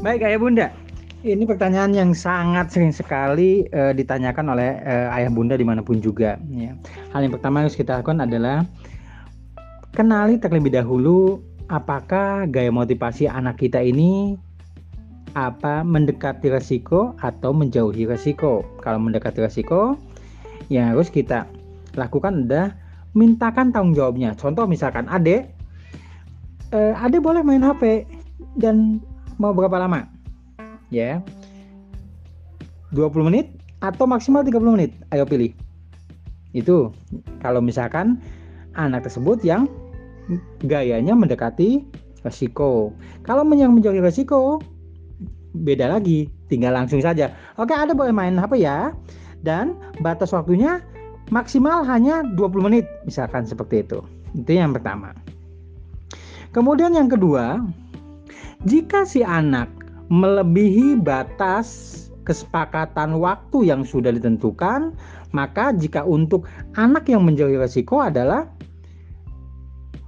Baik ayah bunda, ini pertanyaan yang sangat sering sekali uh, ditanyakan oleh uh, ayah bunda di mana pun juga. Ya. Hal yang pertama yang harus kita lakukan adalah kenali terlebih dahulu apakah gaya motivasi anak kita ini apa mendekati resiko atau menjauhi resiko. Kalau mendekati resiko, yang harus kita lakukan adalah mintakan tanggung jawabnya. Contoh misalkan adek, eh, adek boleh main HP dan mau berapa lama? ya. 20 menit atau maksimal 30 menit? Ayo pilih. Itu. Kalau misalkan anak tersebut yang gayanya mendekati resiko. Kalau yang menjauhi resiko beda lagi. Tinggal langsung saja. Oke ada boleh main HP ya? Dan batas waktunya maksimal hanya 20 menit. Misalkan seperti itu. Itu yang pertama. Kemudian yang kedua jika si anak melebihi batas kesepakatan waktu yang sudah ditentukan, maka jika untuk anak yang menjauhi resiko adalah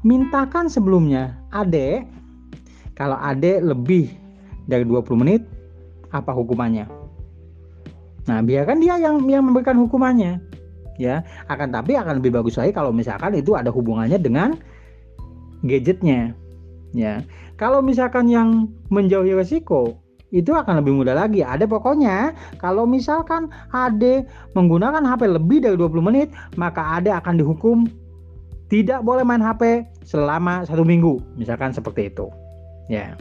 mintakan sebelumnya, adek, kalau adek lebih dari 20 menit, apa hukumannya? Nah, biarkan dia yang yang memberikan hukumannya. Ya, akan tapi akan lebih bagus lagi kalau misalkan itu ada hubungannya dengan gadgetnya. Ya, kalau misalkan yang menjauhi resiko itu akan lebih mudah lagi. Ada pokoknya kalau misalkan AD menggunakan HP lebih dari 20 menit, maka AD akan dihukum tidak boleh main HP selama satu minggu, misalkan seperti itu. Ya.